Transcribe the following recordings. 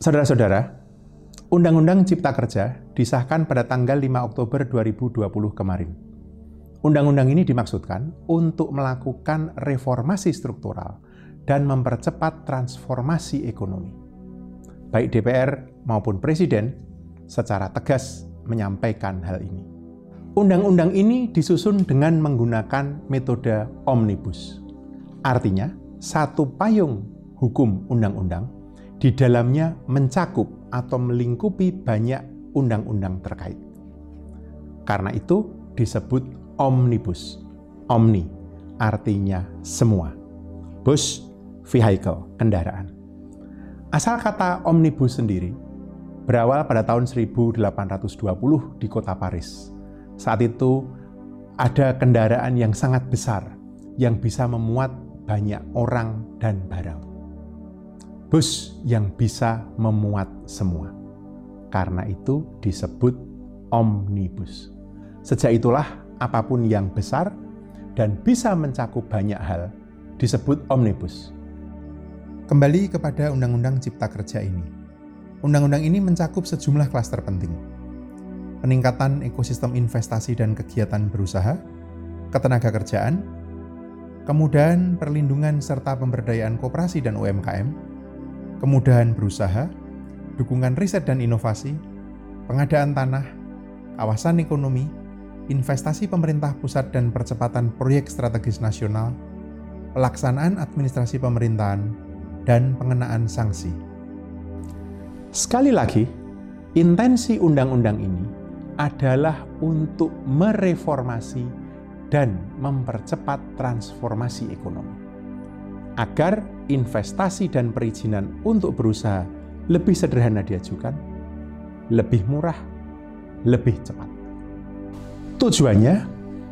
Saudara-saudara, Undang-Undang Cipta Kerja disahkan pada tanggal 5 Oktober 2020 kemarin. Undang-undang ini dimaksudkan untuk melakukan reformasi struktural dan mempercepat transformasi ekonomi. Baik DPR maupun Presiden secara tegas menyampaikan hal ini. Undang-undang ini disusun dengan menggunakan metode omnibus. Artinya, satu payung hukum undang-undang di dalamnya mencakup atau melingkupi banyak undang-undang terkait. Karena itu disebut omnibus. Omni artinya semua. Bus, vehicle, kendaraan. Asal kata omnibus sendiri berawal pada tahun 1820 di kota Paris. Saat itu ada kendaraan yang sangat besar yang bisa memuat banyak orang dan barang bus yang bisa memuat semua. Karena itu disebut omnibus. Sejak itulah apa pun yang besar dan bisa mencakup banyak hal disebut omnibus. Kembali kepada Undang-Undang Cipta Kerja ini. Undang-undang ini mencakup sejumlah klaster penting. Peningkatan ekosistem investasi dan kegiatan berusaha, ketenaga kerjaan, kemudahan perlindungan serta pemberdayaan koperasi dan UMKM, kemudahan berusaha, dukungan riset dan inovasi, pengadaan tanah, kawasan ekonomi, investasi pemerintah pusat dan percepatan proyek strategis nasional, pelaksanaan administrasi pemerintahan, dan pengenaan sanksi. Sekali lagi, intensi undang-undang ini adalah untuk mereformasi dan mempercepat transformasi ekonomi agar investasi dan perizinan untuk berusaha lebih sederhana diajukan, lebih murah, lebih cepat. Tujuannya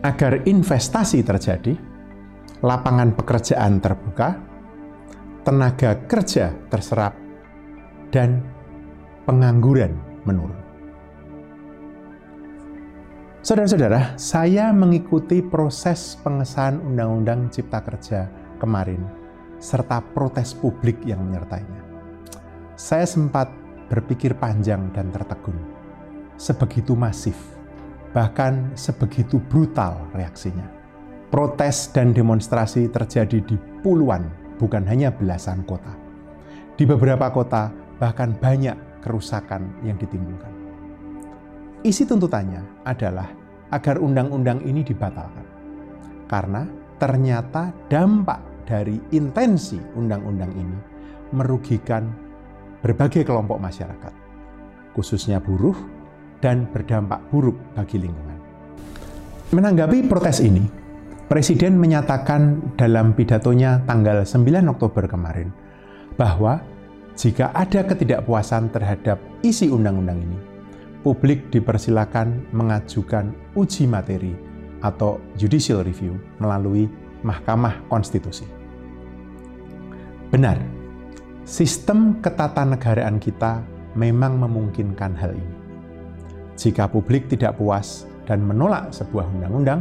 agar investasi terjadi, lapangan pekerjaan terbuka, tenaga kerja terserap, dan pengangguran menurun. Saudara-saudara, saya mengikuti proses pengesahan Undang-Undang Cipta Kerja kemarin serta protes publik yang menyertainya. Saya sempat berpikir panjang dan tertegun. Sebegitu masif, bahkan sebegitu brutal reaksinya. Protes dan demonstrasi terjadi di puluhan, bukan hanya belasan kota. Di beberapa kota, bahkan banyak kerusakan yang ditimbulkan. Isi tuntutannya adalah agar undang-undang ini dibatalkan, karena ternyata dampak dari intensi undang-undang ini merugikan berbagai kelompok masyarakat, khususnya buruh dan berdampak buruk bagi lingkungan. Menanggapi protes ini, Presiden menyatakan dalam pidatonya tanggal 9 Oktober kemarin bahwa jika ada ketidakpuasan terhadap isi undang-undang ini, publik dipersilakan mengajukan uji materi atau judicial review melalui Mahkamah Konstitusi. Benar, sistem ketatanegaraan kita memang memungkinkan hal ini. Jika publik tidak puas dan menolak sebuah undang-undang,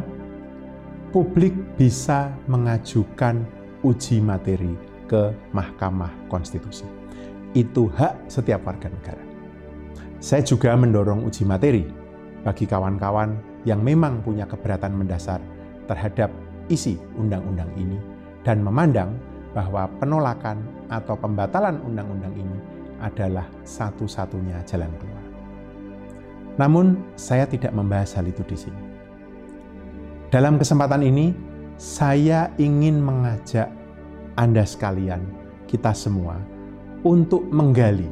publik bisa mengajukan uji materi ke Mahkamah Konstitusi. Itu hak setiap warga negara. Saya juga mendorong uji materi bagi kawan-kawan yang memang punya keberatan mendasar terhadap isi undang-undang ini dan memandang bahwa penolakan atau pembatalan undang-undang ini adalah satu-satunya jalan keluar. Namun, saya tidak membahas hal itu di sini. Dalam kesempatan ini, saya ingin mengajak Anda sekalian, kita semua, untuk menggali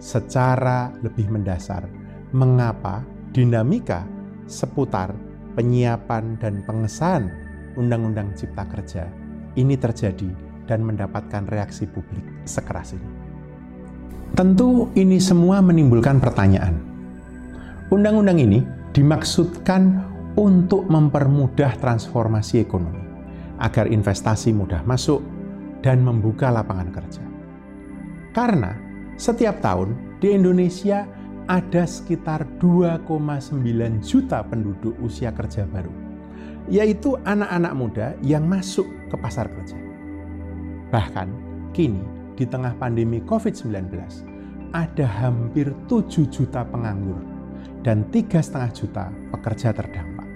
secara lebih mendasar mengapa dinamika seputar penyiapan dan pengesahan Undang-Undang Cipta Kerja ini terjadi dan mendapatkan reaksi publik sekeras ini. Tentu ini semua menimbulkan pertanyaan. Undang-undang ini dimaksudkan untuk mempermudah transformasi ekonomi agar investasi mudah masuk dan membuka lapangan kerja. Karena setiap tahun di Indonesia ada sekitar 2,9 juta penduduk usia kerja baru, yaitu anak-anak muda yang masuk ke pasar kerja. Bahkan kini di tengah pandemi COVID-19 ada hampir 7 juta penganggur dan 3,5 juta pekerja terdampak.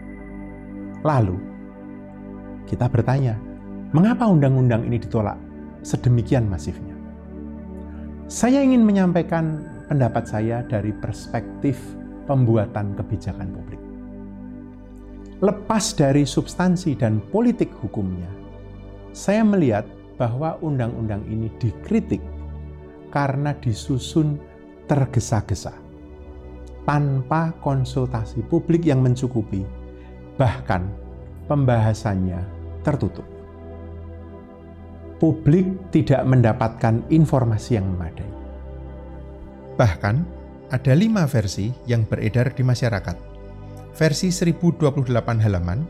Lalu, kita bertanya, mengapa undang-undang ini ditolak sedemikian masifnya? Saya ingin menyampaikan pendapat saya dari perspektif pembuatan kebijakan publik. Lepas dari substansi dan politik hukumnya, saya melihat bahwa undang-undang ini dikritik karena disusun tergesa-gesa, tanpa konsultasi publik yang mencukupi, bahkan pembahasannya tertutup publik tidak mendapatkan informasi yang memadai. Bahkan, ada lima versi yang beredar di masyarakat. Versi 1028 halaman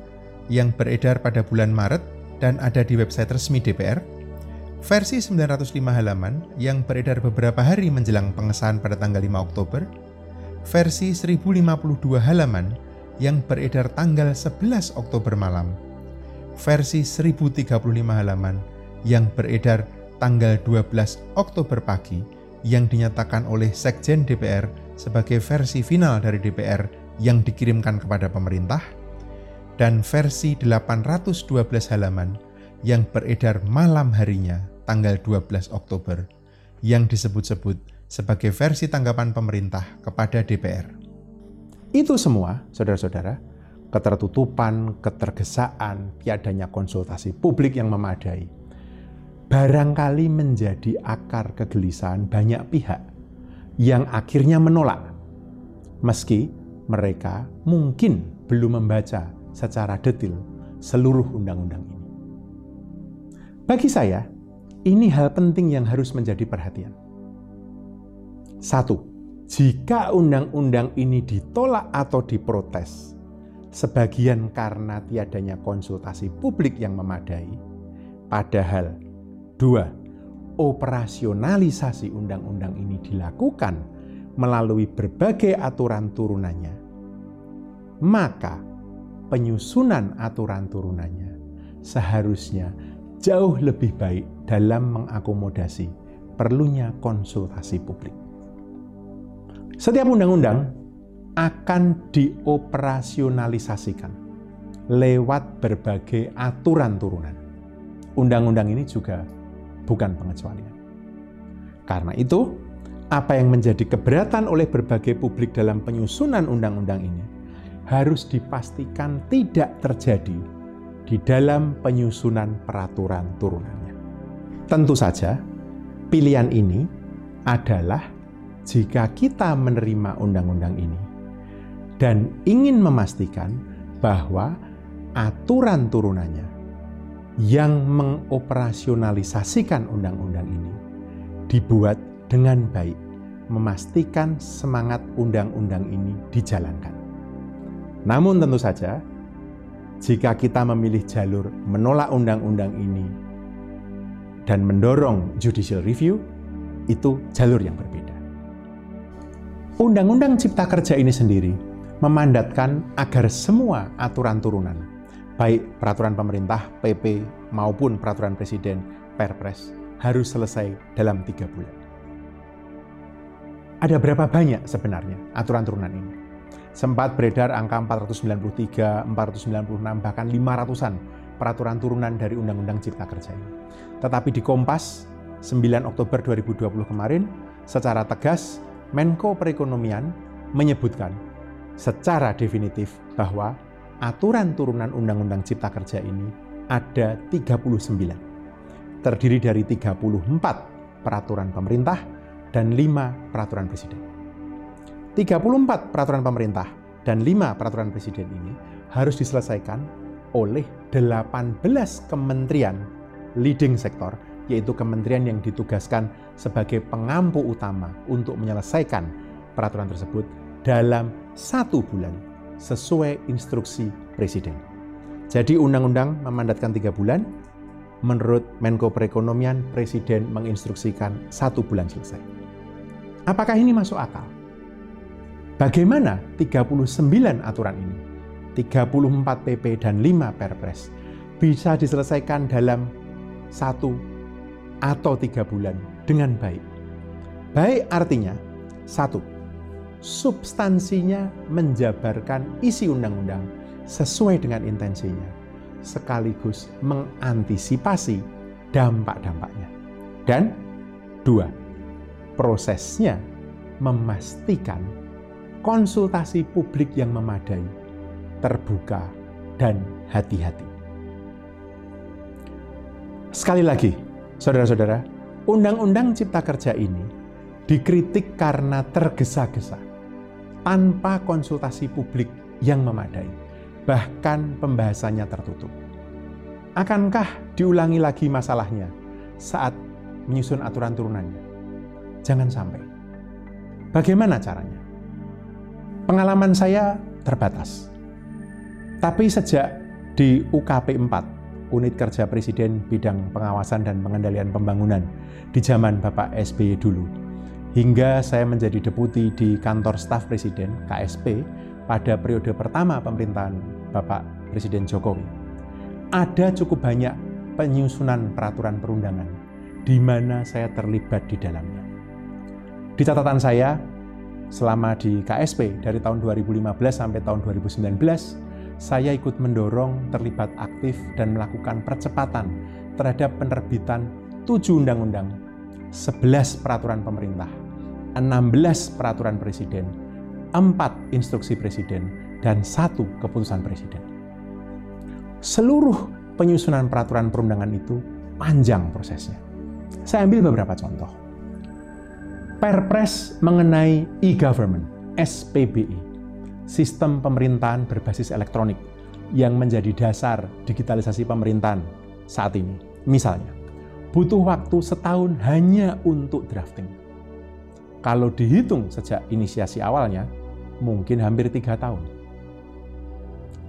yang beredar pada bulan Maret dan ada di website resmi DPR. Versi 905 halaman yang beredar beberapa hari menjelang pengesahan pada tanggal 5 Oktober. Versi 1052 halaman yang beredar tanggal 11 Oktober malam. Versi 1035 halaman yang beredar tanggal 12 Oktober pagi yang dinyatakan oleh Sekjen DPR sebagai versi final dari DPR yang dikirimkan kepada pemerintah dan versi 812 halaman yang beredar malam harinya tanggal 12 Oktober yang disebut-sebut sebagai versi tanggapan pemerintah kepada DPR. Itu semua, saudara-saudara, ketertutupan, ketergesaan, tiadanya konsultasi publik yang memadai, barangkali menjadi akar kegelisahan banyak pihak yang akhirnya menolak, meski mereka mungkin belum membaca secara detail seluruh undang-undang ini. Bagi saya, ini hal penting yang harus menjadi perhatian. Satu, jika undang-undang ini ditolak atau diprotes, sebagian karena tiadanya konsultasi publik yang memadai, padahal Dua, operasionalisasi undang-undang ini dilakukan melalui berbagai aturan turunannya, maka penyusunan aturan turunannya seharusnya jauh lebih baik dalam mengakomodasi perlunya konsultasi publik. Setiap undang-undang akan dioperasionalisasikan lewat berbagai aturan turunan. Undang-undang ini juga bukan pengecualian. Karena itu, apa yang menjadi keberatan oleh berbagai publik dalam penyusunan undang-undang ini harus dipastikan tidak terjadi di dalam penyusunan peraturan turunannya. Tentu saja, pilihan ini adalah jika kita menerima undang-undang ini dan ingin memastikan bahwa aturan turunannya yang mengoperasionalisasikan undang-undang ini dibuat dengan baik, memastikan semangat undang-undang ini dijalankan. Namun tentu saja, jika kita memilih jalur menolak undang-undang ini dan mendorong judicial review, itu jalur yang berbeda. Undang-undang Cipta Kerja ini sendiri memandatkan agar semua aturan turunan baik peraturan pemerintah, PP, maupun peraturan presiden, Perpres, harus selesai dalam tiga bulan. Ada berapa banyak sebenarnya aturan turunan ini? Sempat beredar angka 493, 496, bahkan 500-an peraturan turunan dari Undang-Undang Cipta Kerja ini. Tetapi di Kompas, 9 Oktober 2020 kemarin, secara tegas Menko Perekonomian menyebutkan secara definitif bahwa aturan turunan Undang-Undang Cipta Kerja ini ada 39. Terdiri dari 34 peraturan pemerintah dan 5 peraturan presiden. 34 peraturan pemerintah dan 5 peraturan presiden ini harus diselesaikan oleh 18 kementerian leading sektor yaitu kementerian yang ditugaskan sebagai pengampu utama untuk menyelesaikan peraturan tersebut dalam satu bulan sesuai instruksi Presiden. Jadi undang-undang memandatkan tiga bulan, menurut Menko Perekonomian, Presiden menginstruksikan satu bulan selesai. Apakah ini masuk akal? Bagaimana 39 aturan ini, 34 PP dan 5 Perpres bisa diselesaikan dalam satu atau tiga bulan dengan baik? Baik artinya, satu, substansinya menjabarkan isi undang-undang sesuai dengan intensinya, sekaligus mengantisipasi dampak-dampaknya. Dan dua, prosesnya memastikan konsultasi publik yang memadai, terbuka, dan hati-hati. Sekali lagi, saudara-saudara, Undang-Undang Cipta Kerja ini dikritik karena tergesa-gesa, tanpa konsultasi publik yang memadai, bahkan pembahasannya tertutup. Akankah diulangi lagi masalahnya saat menyusun aturan turunannya? Jangan sampai. Bagaimana caranya? Pengalaman saya terbatas. Tapi sejak di UKP 4, Unit Kerja Presiden Bidang Pengawasan dan Pengendalian Pembangunan di zaman Bapak SBY dulu, hingga saya menjadi deputi di Kantor Staf Presiden KSP pada periode pertama pemerintahan Bapak Presiden Jokowi. Ada cukup banyak penyusunan peraturan perundangan di mana saya terlibat di dalamnya. Di catatan saya, Selama di KSP dari tahun 2015 sampai tahun 2019, saya ikut mendorong, terlibat aktif, dan melakukan percepatan terhadap penerbitan 7 undang-undang, 11 peraturan pemerintah, 16 peraturan presiden, 4 instruksi presiden, dan satu keputusan presiden. Seluruh penyusunan peraturan perundangan itu panjang prosesnya. Saya ambil beberapa contoh. Perpres mengenai e-government, SPBE, sistem pemerintahan berbasis elektronik yang menjadi dasar digitalisasi pemerintahan saat ini. Misalnya, butuh waktu setahun hanya untuk drafting. Kalau dihitung sejak inisiasi awalnya, mungkin hampir tiga tahun.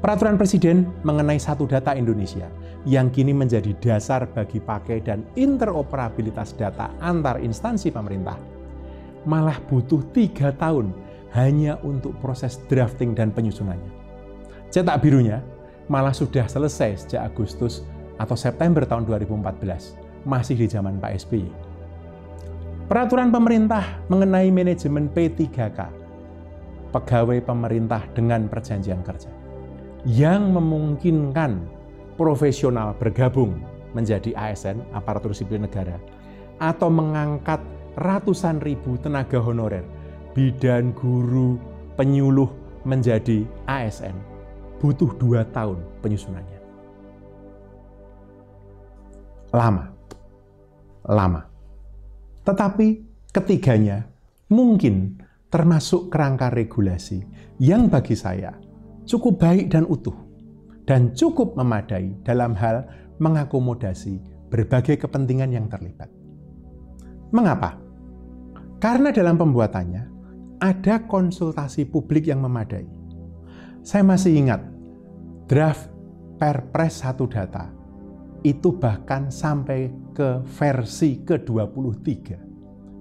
Peraturan Presiden mengenai satu data Indonesia yang kini menjadi dasar bagi pakai dan interoperabilitas data antar instansi pemerintah malah butuh tiga tahun hanya untuk proses drafting dan penyusunannya. Cetak birunya malah sudah selesai sejak Agustus atau September tahun 2014, masih di zaman Pak SBY. Peraturan pemerintah mengenai manajemen P3K, pegawai pemerintah dengan perjanjian kerja, yang memungkinkan profesional bergabung menjadi ASN, aparatur sipil negara, atau mengangkat ratusan ribu tenaga honorer, bidan, guru, penyuluh menjadi ASN. Butuh dua tahun penyusunannya. Lama. Lama. Tetapi ketiganya mungkin termasuk kerangka regulasi yang bagi saya cukup baik dan utuh dan cukup memadai dalam hal mengakomodasi berbagai kepentingan yang terlibat. Mengapa? Karena dalam pembuatannya ada konsultasi publik yang memadai. Saya masih ingat draft Perpres 1 data itu bahkan sampai ke versi ke-23.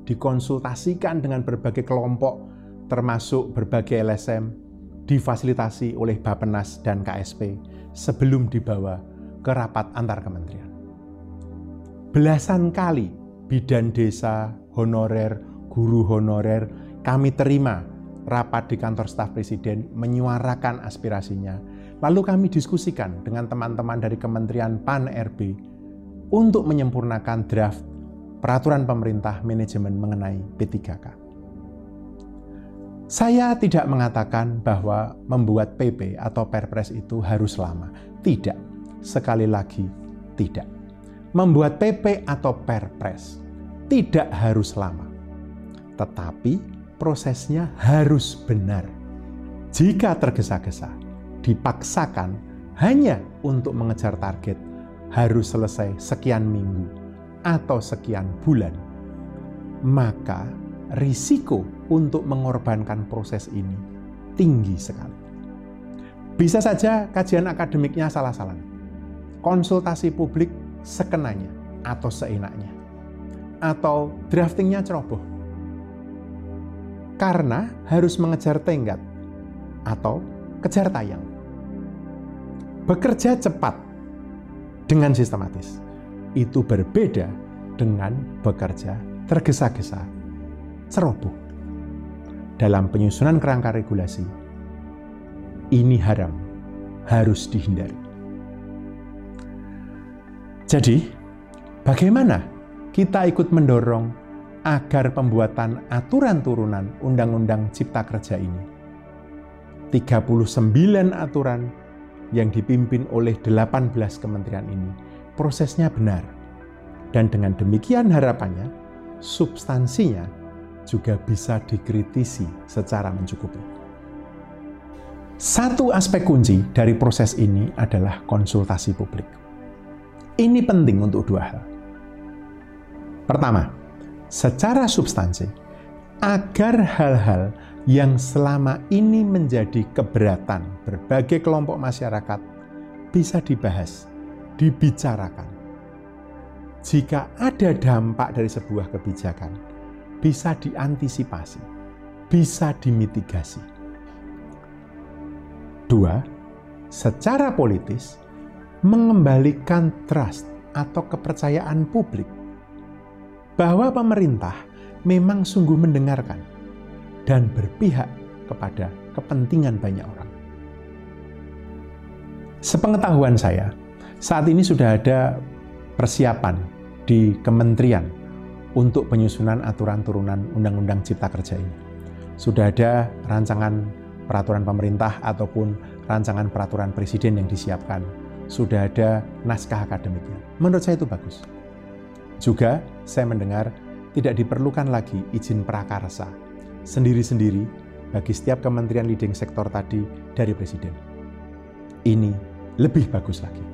Dikonsultasikan dengan berbagai kelompok termasuk berbagai LSM difasilitasi oleh Bapenas dan KSP sebelum dibawa ke rapat antar kementerian. Belasan kali bidan desa, honorer, guru honorer, kami terima rapat di kantor staf presiden menyuarakan aspirasinya. Lalu kami diskusikan dengan teman-teman dari Kementerian PAN-RB untuk menyempurnakan draft peraturan pemerintah manajemen mengenai P3K. Saya tidak mengatakan bahwa membuat PP atau Perpres itu harus lama. Tidak. Sekali lagi, tidak. Membuat PP atau Perpres tidak harus lama tetapi prosesnya harus benar. Jika tergesa-gesa, dipaksakan hanya untuk mengejar target, harus selesai sekian minggu, atau sekian bulan, maka risiko untuk mengorbankan proses ini tinggi sekali. Bisa saja kajian akademiknya salah-salah, konsultasi publik sekenanya atau seenaknya, atau draftingnya ceroboh. Karena harus mengejar tenggat atau kejar tayang. Bekerja cepat dengan sistematis itu berbeda dengan bekerja tergesa-gesa, ceroboh. Dalam penyusunan kerangka regulasi, ini haram, harus dihindari. Jadi, bagaimana kita ikut mendorong agar pembuatan aturan turunan Undang-Undang Cipta Kerja ini 39 aturan yang dipimpin oleh 18 kementerian ini, prosesnya benar. Dan dengan demikian harapannya, substansinya juga bisa dikritisi secara mencukupi. Satu aspek kunci dari proses ini adalah konsultasi publik. Ini penting untuk dua hal. Pertama, secara substansi, agar hal-hal yang selama ini menjadi keberatan berbagai kelompok masyarakat bisa dibahas, dibicarakan. Jika ada dampak dari sebuah kebijakan, bisa diantisipasi, bisa dimitigasi. Dua, secara politis, mengembalikan trust atau kepercayaan publik bahwa pemerintah memang sungguh mendengarkan dan berpihak kepada kepentingan banyak orang. Sepengetahuan saya, saat ini sudah ada persiapan di kementerian untuk penyusunan aturan turunan Undang-Undang Cipta Kerja ini. Sudah ada rancangan peraturan pemerintah ataupun rancangan peraturan presiden yang disiapkan. Sudah ada naskah akademiknya. Menurut saya itu bagus. Juga saya mendengar tidak diperlukan lagi izin prakarsa sendiri-sendiri bagi setiap kementerian leading sektor tadi dari presiden. Ini lebih bagus lagi.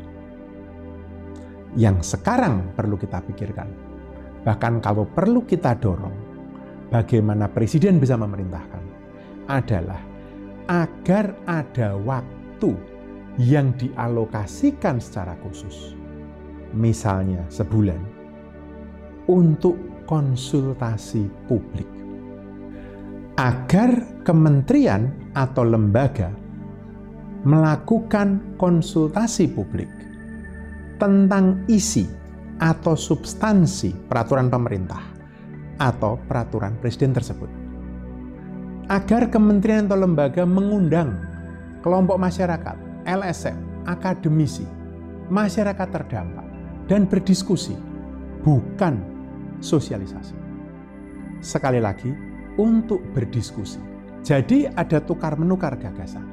Yang sekarang perlu kita pikirkan, bahkan kalau perlu kita dorong, bagaimana presiden bisa memerintahkan, adalah agar ada waktu yang dialokasikan secara khusus, misalnya sebulan, untuk konsultasi publik agar kementerian atau lembaga melakukan konsultasi publik tentang isi atau substansi peraturan pemerintah atau peraturan presiden tersebut. Agar kementerian atau lembaga mengundang kelompok masyarakat, LSM, akademisi, masyarakat terdampak, dan berdiskusi, bukan sosialisasi. Sekali lagi, untuk berdiskusi. Jadi ada tukar menukar gagasan,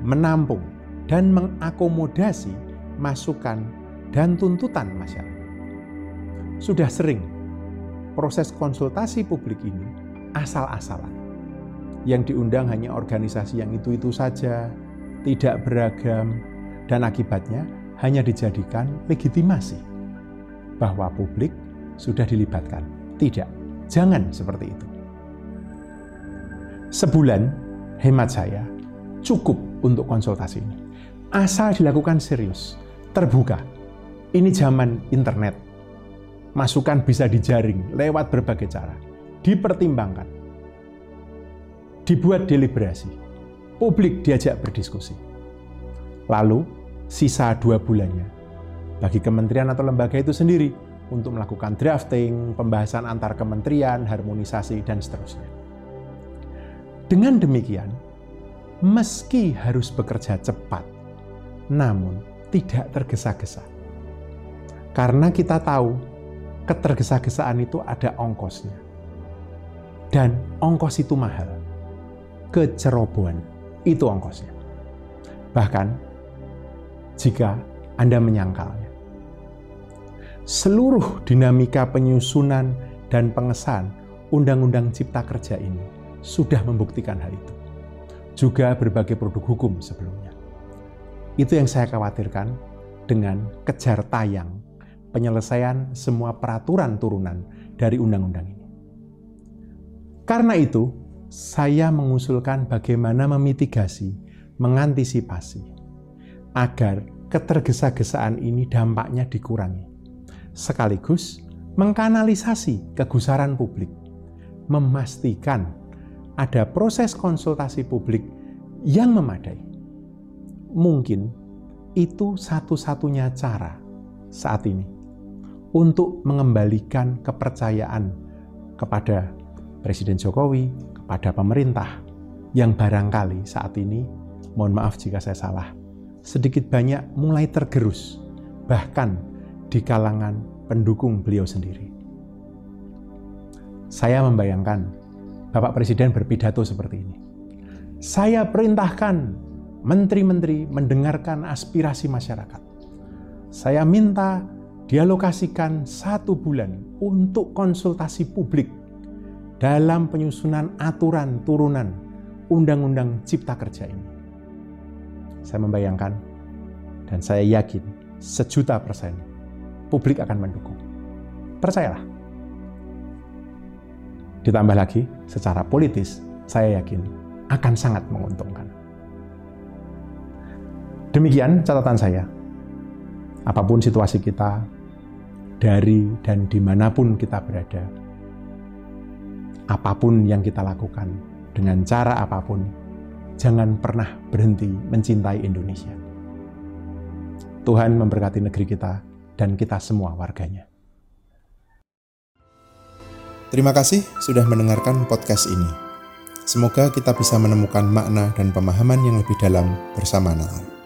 menampung dan mengakomodasi masukan dan tuntutan masyarakat. Sudah sering proses konsultasi publik ini asal-asalan. Yang diundang hanya organisasi yang itu-itu saja, tidak beragam, dan akibatnya hanya dijadikan legitimasi bahwa publik sudah dilibatkan. Tidak, jangan seperti itu. Sebulan, hemat saya, cukup untuk konsultasi ini. Asal dilakukan serius, terbuka. Ini zaman internet. Masukan bisa dijaring lewat berbagai cara. Dipertimbangkan. Dibuat deliberasi. Publik diajak berdiskusi. Lalu, sisa dua bulannya, bagi kementerian atau lembaga itu sendiri untuk melakukan drafting, pembahasan antar kementerian, harmonisasi, dan seterusnya. Dengan demikian, meski harus bekerja cepat, namun tidak tergesa-gesa. Karena kita tahu ketergesa-gesaan itu ada ongkosnya. Dan ongkos itu mahal. Kecerobohan itu ongkosnya. Bahkan jika Anda menyangkalnya. Seluruh dinamika penyusunan dan pengesahan Undang-Undang Cipta Kerja ini sudah membuktikan hal itu. Juga berbagai produk hukum sebelumnya. Itu yang saya khawatirkan dengan kejar tayang penyelesaian semua peraturan turunan dari undang-undang ini. Karena itu, saya mengusulkan bagaimana memitigasi, mengantisipasi agar ketergesa-gesaan ini dampaknya dikurangi. Sekaligus mengkanalisasi kegusaran publik, memastikan ada proses konsultasi publik yang memadai. Mungkin itu satu-satunya cara saat ini untuk mengembalikan kepercayaan kepada Presiden Jokowi, kepada pemerintah yang barangkali saat ini, mohon maaf jika saya salah, sedikit banyak mulai tergerus, bahkan di kalangan pendukung beliau sendiri. Saya membayangkan Bapak Presiden berpidato seperti ini. Saya perintahkan menteri-menteri mendengarkan aspirasi masyarakat. Saya minta dialokasikan satu bulan untuk konsultasi publik dalam penyusunan aturan turunan Undang-Undang Cipta Kerja ini. Saya membayangkan dan saya yakin sejuta persen publik akan mendukung. Percayalah. Ditambah lagi, secara politis, saya yakin akan sangat menguntungkan. Demikian catatan saya. Apa pun situasi kita, dari dan di mana pun kita berada, apa pun yang kita lakukan, dengan cara apa pun, jangan pernah berhenti mencintai Indonesia. Tuhan memberkati negeri kita dan kita semua warganya. Terima kasih sudah mendengarkan podcast ini. Semoga kita bisa menemukan makna dan pemahaman yang lebih dalam bersama Natal.